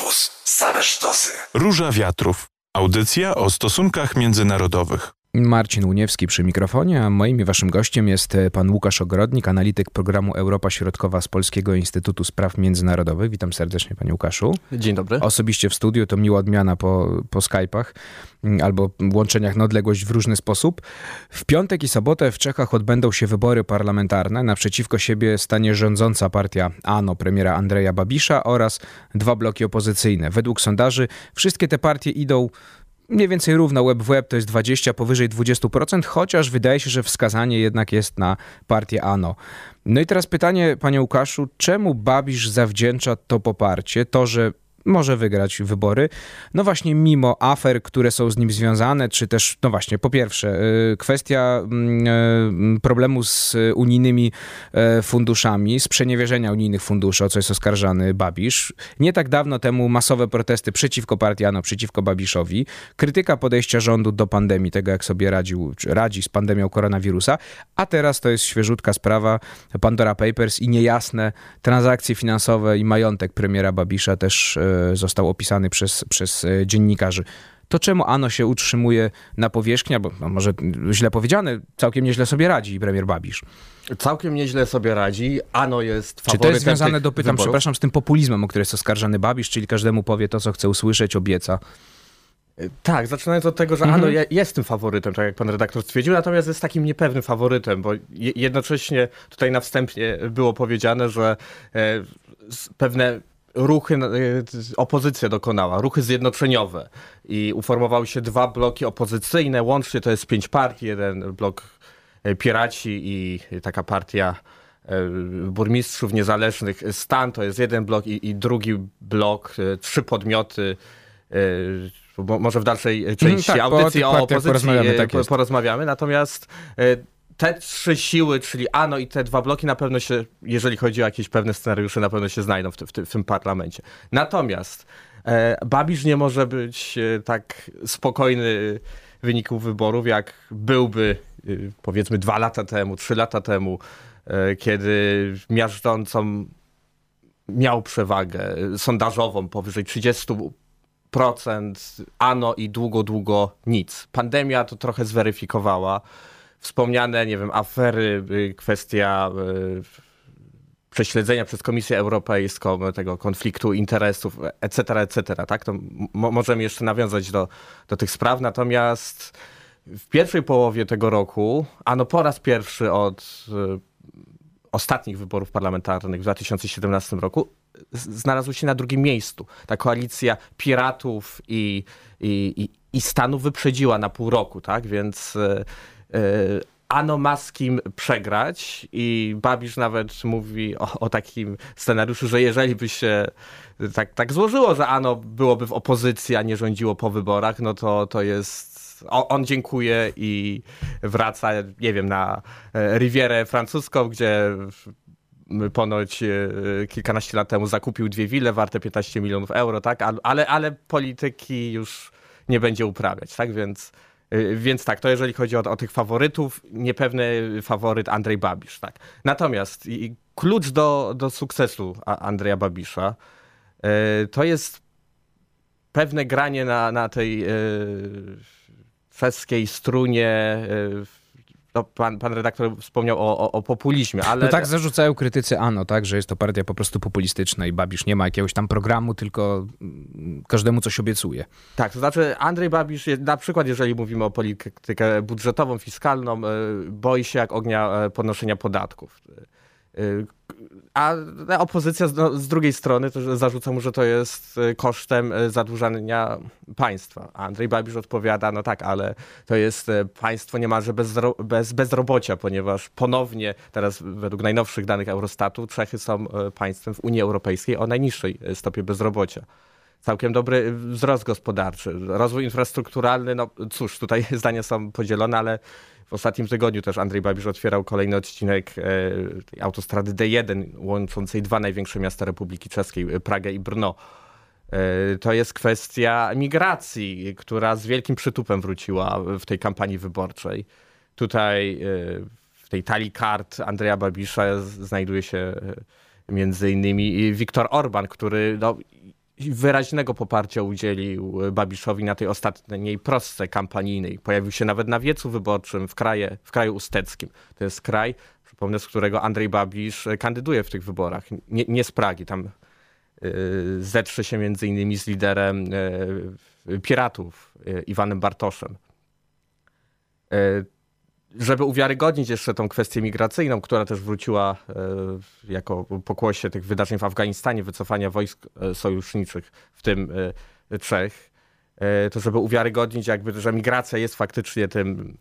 Campus. Same sztosy. Róża Wiatrów. Audycja o stosunkach międzynarodowych. Marcin Uniewski przy mikrofonie, a moim i waszym gościem jest e, pan Łukasz Ogrodnik, analityk programu Europa Środkowa z Polskiego Instytutu Spraw Międzynarodowych. Witam serdecznie, panie Łukaszu. Dzień dobry. Osobiście w studiu to miła odmiana po, po Skype'ach mm, albo łączeniach na odległość w różny sposób. W piątek i sobotę w Czechach odbędą się wybory parlamentarne. Naprzeciwko siebie stanie rządząca partia ANO premiera Andrzeja Babisza oraz dwa bloki opozycyjne. Według sondaży wszystkie te partie idą mniej więcej równo web w web to jest 20, powyżej 20%, chociaż wydaje się, że wskazanie jednak jest na partię ANO. No i teraz pytanie, panie Łukaszu, czemu Babisz zawdzięcza to poparcie, to, że może wygrać wybory. No właśnie, mimo afer, które są z nim związane, czy też, no właśnie, po pierwsze, y, kwestia mm, y, problemu z unijnymi y, funduszami, sprzeniewierzenia unijnych funduszy, o co jest oskarżany Babisz. Nie tak dawno temu masowe protesty przeciwko Partiano, przeciwko Babiszowi, krytyka podejścia rządu do pandemii, tego jak sobie radził, radzi z pandemią koronawirusa, a teraz to jest świeżutka sprawa Pandora Papers i niejasne transakcje finansowe i majątek premiera Babisza też został opisany przez, przez e, dziennikarzy. To czemu Ano się utrzymuje na powierzchni, bo no może źle powiedziane, całkiem nieźle sobie radzi premier Babisz. Całkiem nieźle sobie radzi. Ano jest faworytem Czy to jest związane, dopytam, wyborów? przepraszam, z tym populizmem, o który jest oskarżany Babisz, czyli każdemu powie to, co chce usłyszeć, obieca? E, tak, zaczynając od tego, że mhm. Ano jest tym faworytem, tak jak pan redaktor stwierdził, natomiast jest takim niepewnym faworytem, bo jednocześnie tutaj na wstępie było powiedziane, że e, pewne ruchy, y, opozycja dokonała, ruchy zjednoczeniowe. I uformowały się dwa bloki opozycyjne, łącznie to jest pięć partii, jeden blok y, Piraci i taka partia y, burmistrzów niezależnych. Stan, to jest jeden blok i, i drugi blok, trzy podmioty, może w dalszej części mm, tak, audycji o, o opozycji porozmawiamy, tak porozmawiamy, natomiast te trzy siły, czyli ANO i te dwa bloki na pewno się, jeżeli chodzi o jakieś pewne scenariusze, na pewno się znajdą w, w, w tym parlamencie. Natomiast e, Babisz nie może być e, tak spokojny wyników wyborów, jak byłby e, powiedzmy dwa lata temu, trzy lata temu, e, kiedy miażdżącą miał przewagę sondażową powyżej 30%, ano i długo, długo nic. Pandemia to trochę zweryfikowała wspomniane, nie wiem, afery, y, kwestia y, prześledzenia przez Komisję Europejską tego konfliktu interesów, etc., etc., tak? To możemy jeszcze nawiązać do, do tych spraw, natomiast w pierwszej połowie tego roku, a no po raz pierwszy od y, ostatnich wyborów parlamentarnych w 2017 roku, znalazł się na drugim miejscu. Ta koalicja piratów i, i, i, i Stanów wyprzedziła na pół roku, tak? Więc ano ma z kim przegrać i Babisz nawet mówi o, o, takim scenariuszu, że jeżeli by się tak, tak złożyło, że Ano byłoby w opozycji, a nie rządziło po wyborach, no to, to jest on dziękuję i wraca, nie wiem, na e, Rivierę francuską, gdzie ponoć e, kilkanaście lat temu zakupił dwie wille warte 15 milionów euro, tak? Ale, ale polityki już nie będzie uprawiać, tak? Więc więc tak, to jeżeli chodzi o, o tych faworytów, niepewny faworyt Andrzej Babisz. Tak. Natomiast klucz do, do sukcesu Andrzeja Babisza y, to jest pewne granie na, na tej czeskiej y, strunie no, pan, pan redaktor wspomniał o, o, o, populizmie, ale... No tak zarzucają krytycy ANO, tak, że jest to partia po prostu populistyczna i Babisz nie ma jakiegoś tam programu, tylko mm, każdemu coś obiecuje. Tak, to znaczy Andrzej Babisz, na przykład jeżeli mówimy o politykę budżetową, fiskalną, e, boi się jak ognia e, podnoszenia podatków. E, a opozycja z, no, z, drugiej strony zarzuca mu, że to jest y, kosztem y, zadłużania państwa. Andrzej Babisz odpowiada, no tak, ale to jest y, państwo niemalże bez, bez bezrobocia, ponieważ ponownie, teraz według najnowszych danych Eurostatu, Czechy są państwem w Unii Europejskiej o najniższej stopie bezrobocia całkiem dobry wzrost gospodarczy. Rozwój infrastrukturalny, no cóż, tutaj zdania są podzielone, ale w ostatnim tygodniu też Andrzej Babisz otwierał kolejny odcinek e, autostrady D1 łączącej dwa największe miasta Republiki Czeskiej, e, Pragę i Brno. E, to jest kwestia migracji, która z wielkim przytupem wróciła w tej kampanii wyborczej. Tutaj w tej talii kart Andrzeja Babisza znajduje się między innymi Viktor Orban, który no, wyraźnego poparcia udzielił Babiszowi na tej ostatniej prostce kampanijnej. Pojawił się nawet na wiecu wyborczym w, kraje, w kraju usteckim. To jest kraj, przypomnę, z którego Andrzej Babisz kandyduje w tych wyborach. Nie, nie z Pragi, tam y, zetrze się między innymi z liderem piratów, Iwanem Bartoszem żeby uwiarygodnić jeszcze tą kwestię migracyjną, która też wróciła e, jako pokłosie tych wydarzeń w Afganistanie, wycofania wojsk e, sojuszniczych, w tym e, Czech, to żeby uwiarygodnić jakby, że migracja jest faktycznie tym,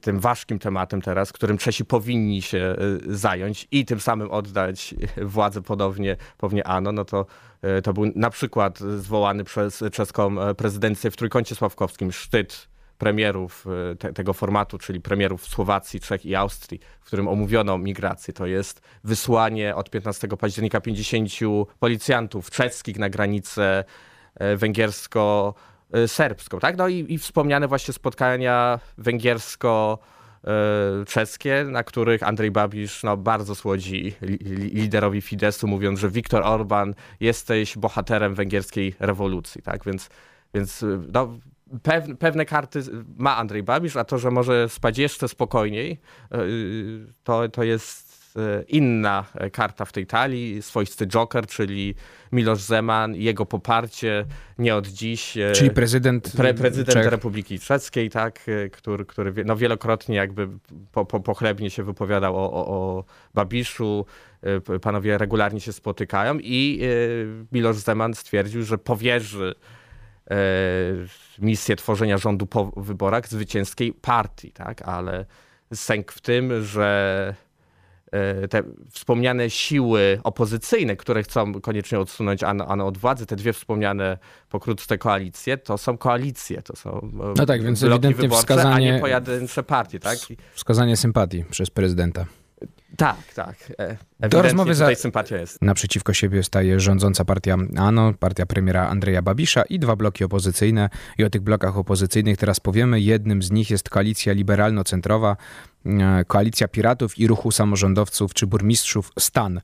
tym ważkim tematem teraz, którym Czesi powinni się zająć i tym samym oddać władzę podobnie, pewnie ANO, no to to był na przykład zwołany przez czeską prezydencję w Trójkącie Sławkowskim szczyt premierów e, te, tego formatu, czyli premierów Słowacji, Czech i Austrii, w którym omówiono migrację. To jest wysłanie od 15 października 50 policjantów czeskich na granicę e, węgiersko-serbską. Tak? No i, i wspomniane właśnie spotkania węgiersko- czeskie, na których Andrzej Babisz no, bardzo słodzi liderowi Fidesu, mówiąc, że Viktor Orban jesteś bohaterem węgierskiej rewolucji. Tak? Więc, więc no, pewne, pewne karty ma Andrzej Babisz, a to, że może spać jeszcze spokojniej, e, to, to jest e, inna karta w tej talii, swoisty joker, czyli Miloš Zeman, jego poparcie nie od dziś. E, czyli prezydent, pre, prezydent Czech. Republiki Czeskiej, tak, który, który no wielokrotnie jakby po, po, pochlebnie się wypowiadał o, o, o Babiszu. Panowie regularnie się spotykają i Miloš Zeman stwierdził, że powierzy E, misję tworzenia rządu po wyborach zwycięskiej partii, tak? ale sęk w tym, że e, te wspomniane siły opozycyjne, które chcą koniecznie odsunąć ano, ano od władzy, te dwie wspomniane pokrótce koalicje, to są koalicje, to są e, no tak, więc ewidentnie wyborcze, wskazanie, a nie pojedyncze partie. Tak? Wskazanie sympatii przez prezydenta. Tak, tak. E, Do rozmowy za... sympatia jest. Naprzeciwko siebie staje rządząca partia ANO, partia premiera Andrzeja Babisza i dwa bloki opozycyjne. I o tych blokach opozycyjnych teraz powiemy. Jednym z nich jest koalicja liberalno-centrowa, e, koalicja piratów i ruchu samorządowców czy burmistrzów Stan.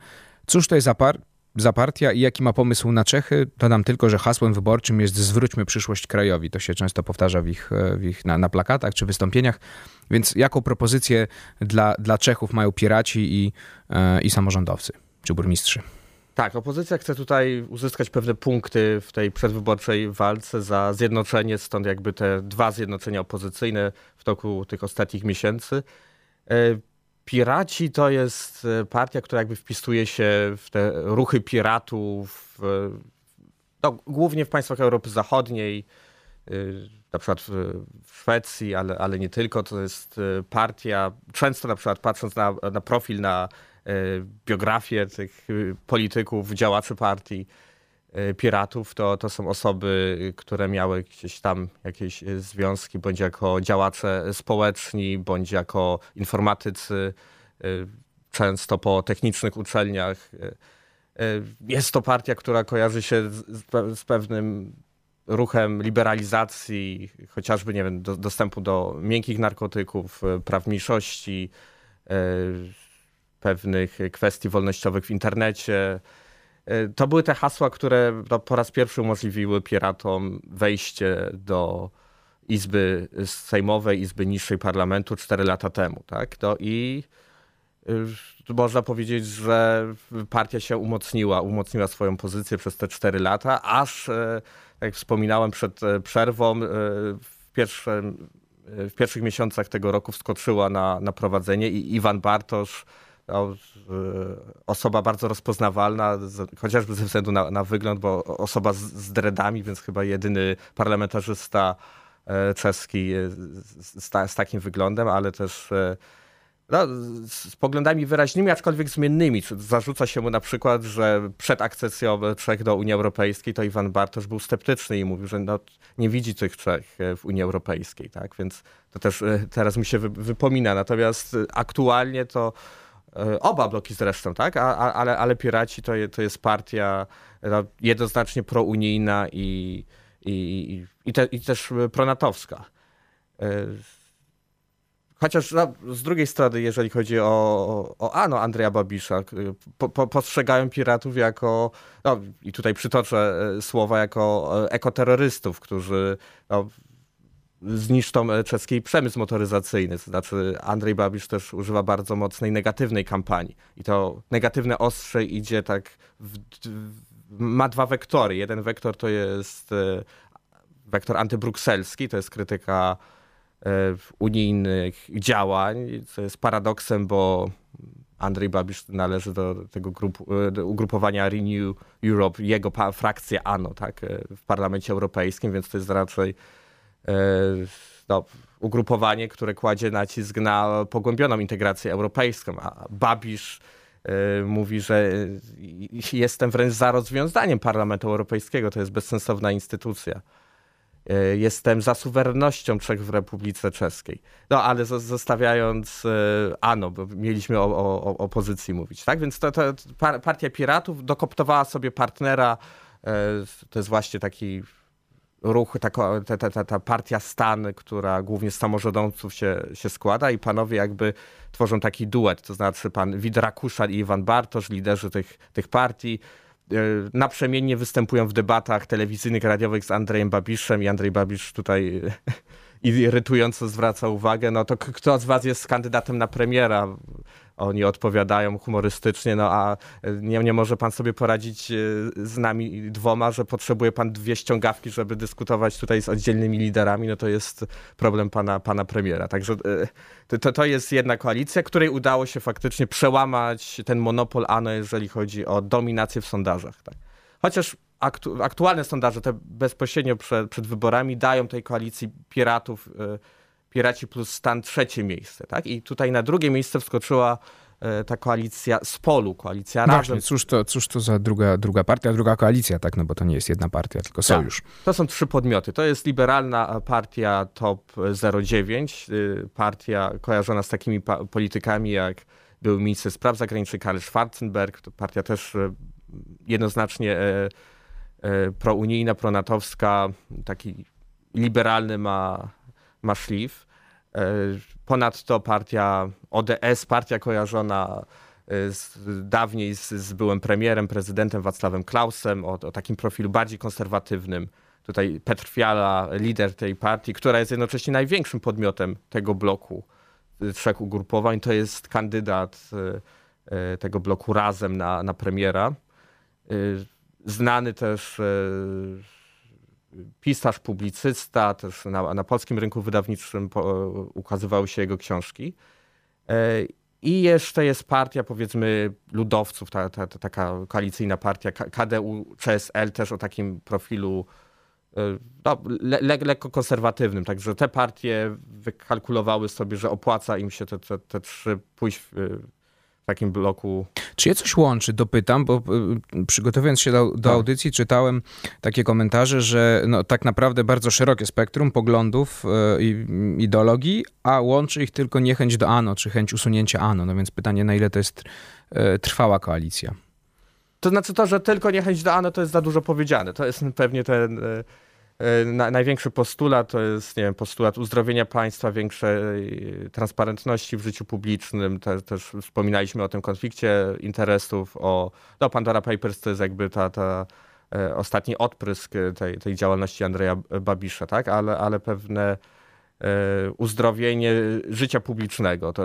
Cóż to jest za, par za partia i jaki ma pomysł na Czechy? Dodam tylko, że hasłem wyborczym jest zwróćmy przyszłość krajowi. To się często powtarza w ich, e, w ich na, na plakatach czy wystąpieniach. Więc jaką propozycję dla, dla Czechów mają piraci i, e, i samorządowcy czy burmistrzy? Tak, opozycja chce tutaj uzyskać pewne punkty w tej przedwyborczej walce za zjednoczenie, stąd jakby te dwa zjednoczenia opozycyjne w toku tych ostatnich miesięcy. Piraci to jest e, partia, która jakby wpisuje się w te ruchy piratów, no, głównie w państwach Europy Zachodniej, e, na przykład w Szwecji, ale, ale nie tylko. To jest e, partia, często na przykład patrząc na, na profil, na biografię tych polityków, działaczy partii, piratów, to, to są osoby, które miały gdzieś tam jakieś e, związki, bądź jako działacze społeczni, bądź jako informatycy, e, często po technicznych uczelniach. Jest to partia, która kojarzy się z, z pewnym ruchem liberalizacji, chociażby, nie wiem, do, dostępu do miękkich narkotyków, praw mniejszości, pewnych kwestii wolnościowych w internecie, E, to były te hasła, które no, po raz pierwszy umożliwiły piratom wejście do Izby Sejmowej, Izby Niższej Parlamentu 4 lata temu. Tak? No i y, można powiedzieć, że partia się umocniła, umocniła swoją pozycję przez te 4 lata, aż, e, jak wspominałem przed e, przerwą, w, pierwszym, w pierwszych miesiącach tego roku wskoczyła na, na prowadzenie i Iwan Bartosz no, osoba bardzo rozpoznawalna, chociażby ze względu na, na wygląd, bo osoba z, z dreadami, więc chyba jedyny parlamentarzysta e, czeski z, z, z takim wyglądem, ale też e, no, z poglądami wyraźnymi, aczkolwiek zmiennymi. Zarzuca się mu na przykład, że przed akcesją Czech do Unii Europejskiej to Iwan Bartosz był sceptyczny i mówił, że no, nie widzi tych Czech w Unii Europejskiej. Tak? Więc to też teraz mi się wypomina. Natomiast aktualnie to E, oba bloki zresztą, tak? A, a, ale, ale Piraci to, je, to jest partia no, jednoznacznie prounijna i, i, i, te, i też pronatowska. E, Chociaż no, z drugiej strony, jeżeli chodzi o, o Ano Andrzeja Babisza, po, po, postrzegają piratów jako, no, i tutaj przytoczę e, słowa, jako e, ekoterrorystów, którzy no, zniszczą czeski przemysł motoryzacyjny. To znaczy Andrzej Babisz też używa bardzo mocnej negatywnej kampanii. I to negatywne ostrze idzie tak, w, ma dwa wektory. Jeden wektor to jest wektor antybrukselski, to jest krytyka E, unijnych działań, co jest paradoksem, bo Andrzej Babisz należy do tego grup, e, do ugrupowania Renew Europe, jego frakcja ANO tak, e, w Parlamencie Europejskim, więc to jest raczej no, ugrupowanie, które kładzie nacisk na pogłębioną integrację europejską, a Babisz mówi, że jestem wręcz za rozwiązaniem Parlamentu Europejskiego, to jest bezsensowna instytucja. E, jestem za suwerennością Czech w Republice Czeskiej. No ale zostawiając e, Ano, bo mieliśmy o, o, opozycji mówić, tak? Więc to, to partia piratów dokoptowała sobie partnera, e, to jest właśnie taki ruch, ta, ta, ta, ta partia stan, która głównie z samorządowców się, się składa i panowie jakby tworzą taki duet, to znaczy pan Widrakuszan i Iwan Bartosz, liderzy tych, tych partii, E, naprzemiennie występują w debatach telewizyjnych, radiowych z Andrzejem Babiszem i Andrzej Babisz tutaj irytująco zwraca uwagę, no to kto z was jest kandydatem na premiera? Oni odpowiadają humorystycznie, no a nie, nie może pan sobie poradzić e, z nami dwoma, że potrzebuje pan dwie ściągawki, żeby dyskutować tutaj z oddzielnymi liderami, no to jest problem pana, pana premiera. Także e, to, to jest jedna koalicja, której udało się faktycznie przełamać ten monopol ANO, jeżeli chodzi o dominację w sondażach. Tak. Chociaż aktu, aktualne sondaże, te bezpośrednio przed, przed wyborami, dają tej koalicji piratów, Piraci plus stan trzecie miejsce. Tak? I tutaj na drugie miejsce wskoczyła y, ta koalicja z polu, koalicja Właśnie, Razem. Cóż to, cóż to za druga, druga partia, druga koalicja, tak? No bo to nie jest jedna partia, tylko tak. sojusz. To są trzy podmioty. To jest liberalna partia TOP 09, y, partia kojarzona z takimi politykami jak był minister spraw zagranicznych Karl Schwarzenberg, to partia też jednoznacznie E, prounijna, pronatowska, taki liberalny ma, ma szlif. E, ponadto partia ODS, partia kojarzona e, z, dawniej z, z byłym premierem, prezydentem Wacławem Klausem, o, o takim profilu bardziej konserwatywnym. Tutaj Petr Fiala, lider tej partii, która jest jednocześnie największym podmiotem tego bloku trzech ugrupowań, to jest kandydat tego bloku razem na, na premiera znany też e, pisarz, publicysta, też na, na polskim rynku wydawniczym ukazywały się jego książki. E, I jeszcze jest partia, powiedzmy, ludowców, ta, ta, ta taka koalicyjna partia KDU, CSL, też o takim profilu e, no, le, le, lekko konserwatywnym. Także te partie wykalkulowały sobie, że opłaca im się te, te, te trzy pójść takim bloku. Czy je coś łączy? Dopytam, bo y, przygotowując się do, do tak. audycji czytałem takie komentarze, że no, tak naprawdę bardzo szerokie spektrum poglądów y, i ideologii, a łączy ich tylko niechęć do ANO, czy chęć usunięcia ANO. No więc pytanie, na ile to jest y, trwała koalicja? To znaczy to, że tylko niechęć do ANO to jest za dużo powiedziane. To jest pewnie ten na, największy postulat to jest nie wiem, postulat uzdrowienia państwa, większej transparentności w życiu publicznym. Te, też wspominaliśmy o tym konflikcie interesów, o no, Pandora Papers to jest jakby ta, ta e, ostatni odprysk tej, tej działalności Andrzeja Babisza, tak? ale, ale pewne e, uzdrowienie życia publicznego. To,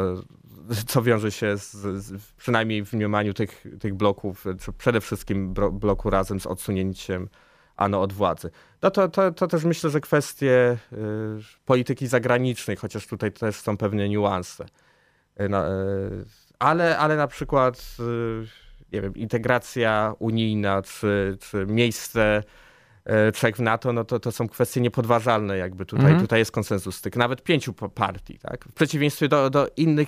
co wiąże się z, z, przynajmniej w mniemaniu tych, tych bloków, czy przede wszystkim bloku razem z odsunięciem ano od władzy. No to, to, to też myślę, że kwestie y, polityki zagranicznej, chociaż tutaj też są pewne niuanse. Y, no, y, ale, ale na przykład nie wiem, integracja unijna, czy, czy miejsce Czech w NATO, no to, to są kwestie niepodważalne jakby tutaj. Mm. Tutaj jest konsensus tych nawet pięciu partii, tak? W przeciwieństwie do, do innych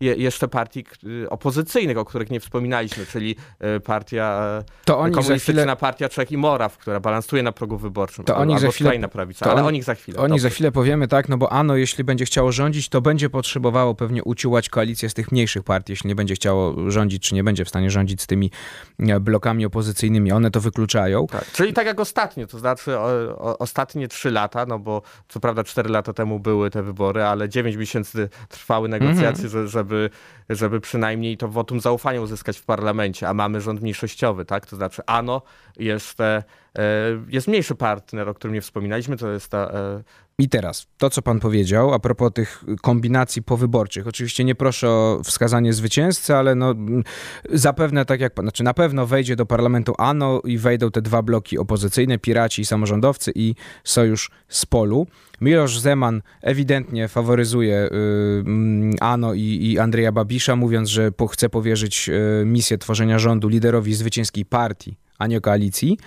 je, jeszcze partii opozycyjnych, o których nie wspominaliśmy, czyli e, partia to oni komunistyczna chwilę... partia Czech i Moraw, która balansuje na progu wyborczym. To oni za chwilę, prawica, to ale on, o nich za chwilę. O nich za chwilę powiemy, tak, no bo ANO, jeśli będzie chciało rządzić, to będzie potrzebowało pewnie uciułać koalicję z tych mniejszych partii, jeśli nie będzie chciało rządzić, czy nie będzie w stanie rządzić z tymi e, blokami opozycyjnymi. One to wykluczają. Tak, czyli tak jak ostatnio ostatnio, to znaczy o, o, ostatnie trzy lata, no bo co prawda cztery lata temu były te wybory, ale dziewięć miesięcy trwały negocjacje, mm -hmm. żeby, żeby przynajmniej to wotum zaufania uzyskać w parlamencie, a mamy rząd mniejszościowy, tak? To znaczy ANO jest, e, jest mniejszy partner, o którym nie wspominaliśmy, to jest ta e, i teraz, to co pan powiedział a propos tych kombinacji powyborczych. Oczywiście nie proszę o wskazanie zwycięzcy, ale no, zapewne tak jak pan, znaczy na pewno wejdzie do parlamentu ANO i wejdą te dwa bloki opozycyjne, piraci i samorządowcy i sojusz z polu. Milosz Zeman ewidentnie faworyzuje y, mm, ANO i, i Andrzeja Babisza, mówiąc, że po, chce powierzyć y, misję tworzenia rządu liderowi zwycięskiej partii, a nie koalicji.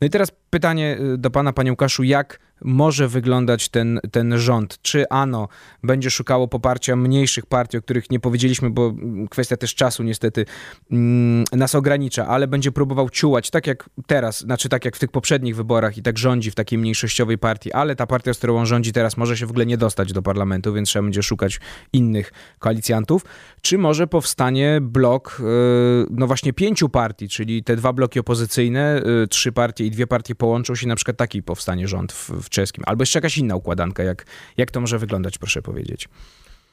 No i teraz pytanie y, do pana, panie Łukaszu, jak może wyglądać ten, ten rząd? Czy ANO będzie szukało poparcia mniejszych partii, o których nie powiedzieliśmy, bo kwestia też czasu niestety mm, nas ogranicza, ale będzie próbował ciułać, tak jak teraz, znaczy tak jak w tych poprzednich wyborach i tak rządzi w takiej mniejszościowej partii, ale ta partia, z którą on rządzi teraz może się w ogóle nie dostać do parlamentu, więc trzeba będzie szukać innych koalicjantów. Czy może powstanie blok, y, no właśnie pięciu partii, czyli te dwa bloki opozycyjne, y, trzy partie i dwie partie połączą się, na przykład taki powstanie rząd w, w czeskim. Albo jeszcze jakaś inna układanka. Jak, jak to może wyglądać, proszę powiedzieć?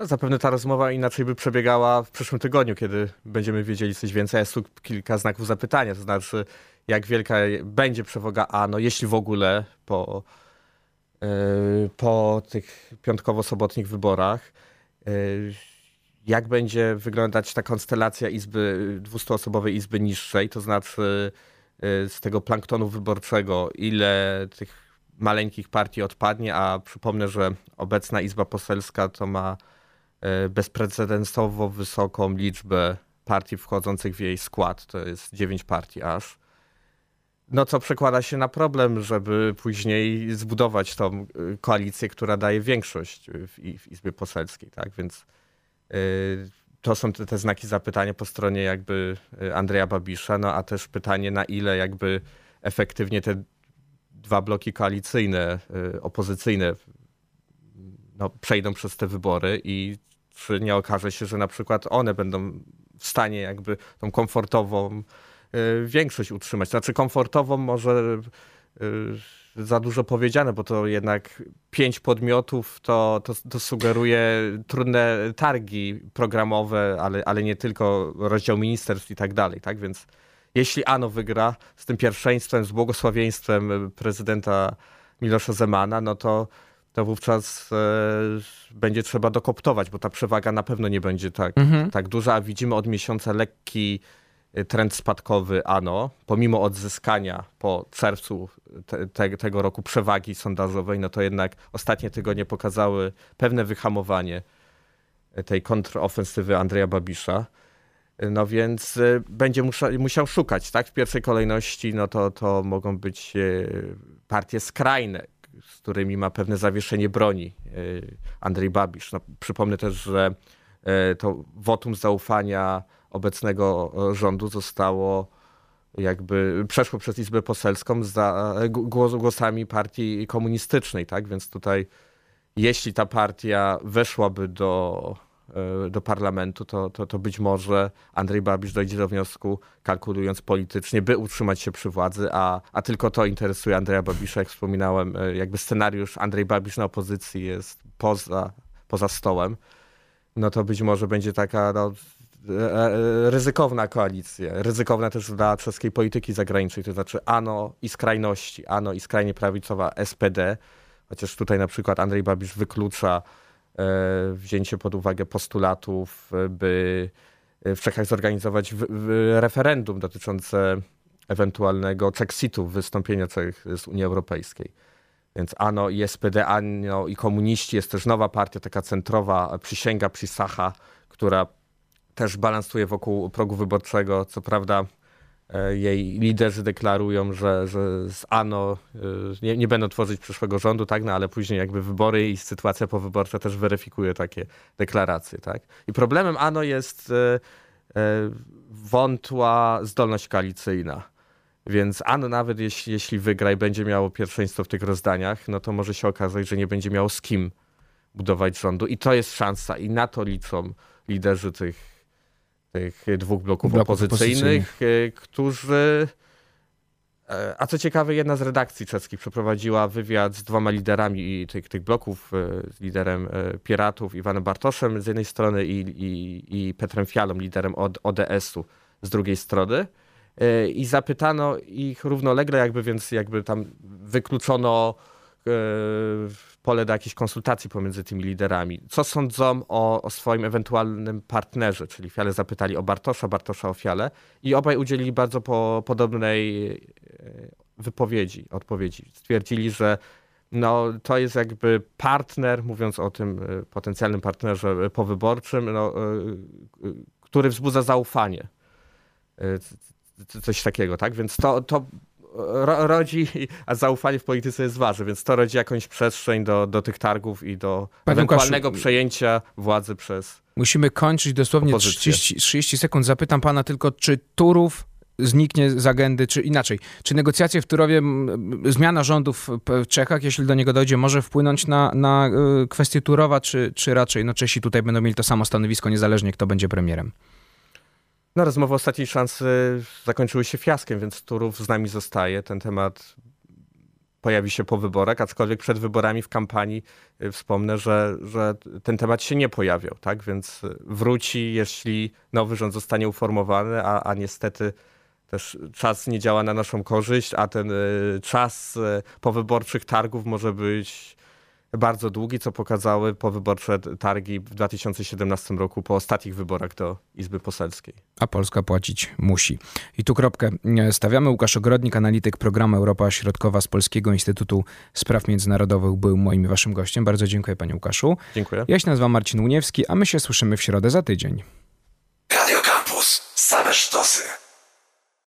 No, zapewne ta rozmowa inaczej by przebiegała w przyszłym tygodniu, kiedy będziemy wiedzieli coś więcej. Jest tu kilka znaków zapytania, to znaczy jak wielka będzie przewaga ANO, jeśli w ogóle po, yy, po tych piątkowo-sobotnich wyborach. Yy, jak będzie wyglądać ta konstelacja izby, 200-osobowej izby niższej, to znaczy yy, z tego planktonu wyborczego, ile tych maleńkich partii odpadnie, a przypomnę, że obecna Izba Poselska to ma e, bezprecedensowo wysoką liczbę partii wchodzących w jej skład. To jest dziewięć partii aż. No co przekłada się na problem, żeby później zbudować tą e, koalicję, która daje większość w, w Izbie Poselskiej, tak? Więc yy, to są te, te, znaki zapytania po stronie jakby Andrzeja Babisza, no a też pytanie na ile jakby efektywnie te dwa bloki koalicyjne, y, opozycyjne no, przejdą przez te wybory i czy nie okaże się, że na przykład one będą w stanie jakby tą komfortową y, większość utrzymać. Znaczy komfortową może y, za dużo powiedziane, bo to jednak pięć podmiotów to, to, to, sugeruje trudne targi programowe, ale, ale nie tylko rozdział ministerstw i tak dalej, tak? Więc jeśli Ano wygra z tym pierwszeństwem, z błogosławieństwem prezydenta Milosza Zemana, no to, to wówczas e, będzie trzeba dokoptować, bo ta przewaga na pewno nie będzie tak, mhm. tak duża, a widzimy od miesiąca lekki e, trend spadkowy ANO, pomimo odzyskania po czerwcu te, te, tego roku przewagi sondażowej, no to jednak ostatnie tygodnie pokazały pewne wyhamowanie tej kontrofensywy Andrzeja Babisza. No więc y, będzie musiał, szukać, tak? W pierwszej kolejności no to, to mogą być y, partie skrajne, z którymi ma pewne zawieszenie broni y, Andrzej Babisz. No, przypomnę też, że to wotum zaufania obecnego rządu zostało jakby przeszło przez Izbę Poselską za głosami partii komunistycznej, tak? Więc tutaj jeśli ta partia weszłaby do do parlamentu, to, to, to być może Andrzej Babisz dojdzie do wniosku, kalkulując politycznie, by utrzymać się przy władzy, a, a tylko to interesuje Andrzeja Babisza. Jak wspominałem, e, jakby scenariusz Andrzej Babisz na opozycji jest poza, poza stołem, no to być może będzie taka no, e, ryzykowna koalicja, ryzykowna też dla czeskiej polityki zagranicznej, to znaczy ANO i skrajności, ANO i skrajnie prawicowa SPD, chociaż tutaj na przykład Andrzej Babisz wyklucza E, wzięcie pod uwagę postulatów, by w Czechach zorganizować referendum dotyczące ewentualnego Czexitu, wystąpienia Czech z Unii Europejskiej. Więc ANO i SPD, ANO i komuniści jest też nowa partia, taka centrowa, przysięga Przysacha, która też balansuje wokół progu wyborczego. Co prawda E, jej liderzy deklarują, że, że z ANO e, nie, nie, będą tworzyć przyszłego rządu, tak, no ale później jakby wybory i sytuacja powyborcza też weryfikuje takie deklaracje, tak. I problemem ANO jest e, wątła zdolność koalicyjna. Więc ANO nawet jeśli, jeśli wygra i będzie miało pierwszeństwo w tych rozdaniach, no to może się okazać, że nie będzie miało z kim budować rządu. I to jest szansa i na to liczą liderzy tych tych dwóch bloków, bloków opozycyjnych, opozycyjnych, którzy E, a co ciekawe, jedna z redakcji czeskich przeprowadziła wywiad z dwoma liderami tych, tych bloków, e, z liderem e, Piratów, Iwanem Bartoszem z jednej strony i, i, i Petrem Fialą, liderem od ODS-u z drugiej strony. I zapytano ich równolegle, jakby więc jakby tam wykluczono pole do jakiejś konsultacji pomiędzy tymi liderami. Co sądzą o, o swoim ewentualnym partnerze, czyli Fiale zapytali o Bartosza, Bartosza o Fiale i obaj udzielili bardzo po, podobnej e, wypowiedzi, odpowiedzi. Stwierdzili, że no, to jest jakby partner, mówiąc o tym e, potencjalnym partnerze powyborczym, no, e, który wzbudza zaufanie. Coś takiego, tak? Więc to, to ro, rodzi, a zaufanie w polityce jest ważne, więc to rodzi jakąś przestrzeń do, do tych targów i do Panie ewentualnego Łukaszu, przejęcia władzy przez. Musimy kończyć dosłownie 30, 30 sekund. Zapytam pana tylko, czy Turów zniknie z agendy, czy inaczej, czy negocjacje w Turowie, zmiana rządów w Czechach, jeśli do niego dojdzie, może wpłynąć na, na y, kwestię Turowa, czy, czy raczej no Czesi tutaj będą mieli to samo stanowisko, niezależnie kto będzie premierem? No, rozmowy ostatniej szansy zakończyły się fiaskiem, więc Turów z nami zostaje. Ten temat pojawi się po wyborach, aczkolwiek przed wyborami w kampanii y, wspomnę, że, że ten temat się nie pojawiał, tak? Więc wróci, jeśli nowy rząd zostanie uformowany, a, a niestety też czas nie działa na naszą korzyść, a ten y, czas y, powyborczych targów może być bardzo długi, co pokazały powyborcze targi w 2017 roku po ostatnich wyborach do Izby Poselskiej. A Polska płacić musi. I tu kropkę stawiamy. Łukasz Ogrodnik, analityk programu Europa Środkowa z Polskiego Instytutu Spraw Międzynarodowych był moim i waszym gościem. Bardzo dziękuję panie Łukaszu. Dziękuję. Ja się nazywam Marcin Uniewski, a my się słyszymy w środę za tydzień. Radio Campus. Same sztosy.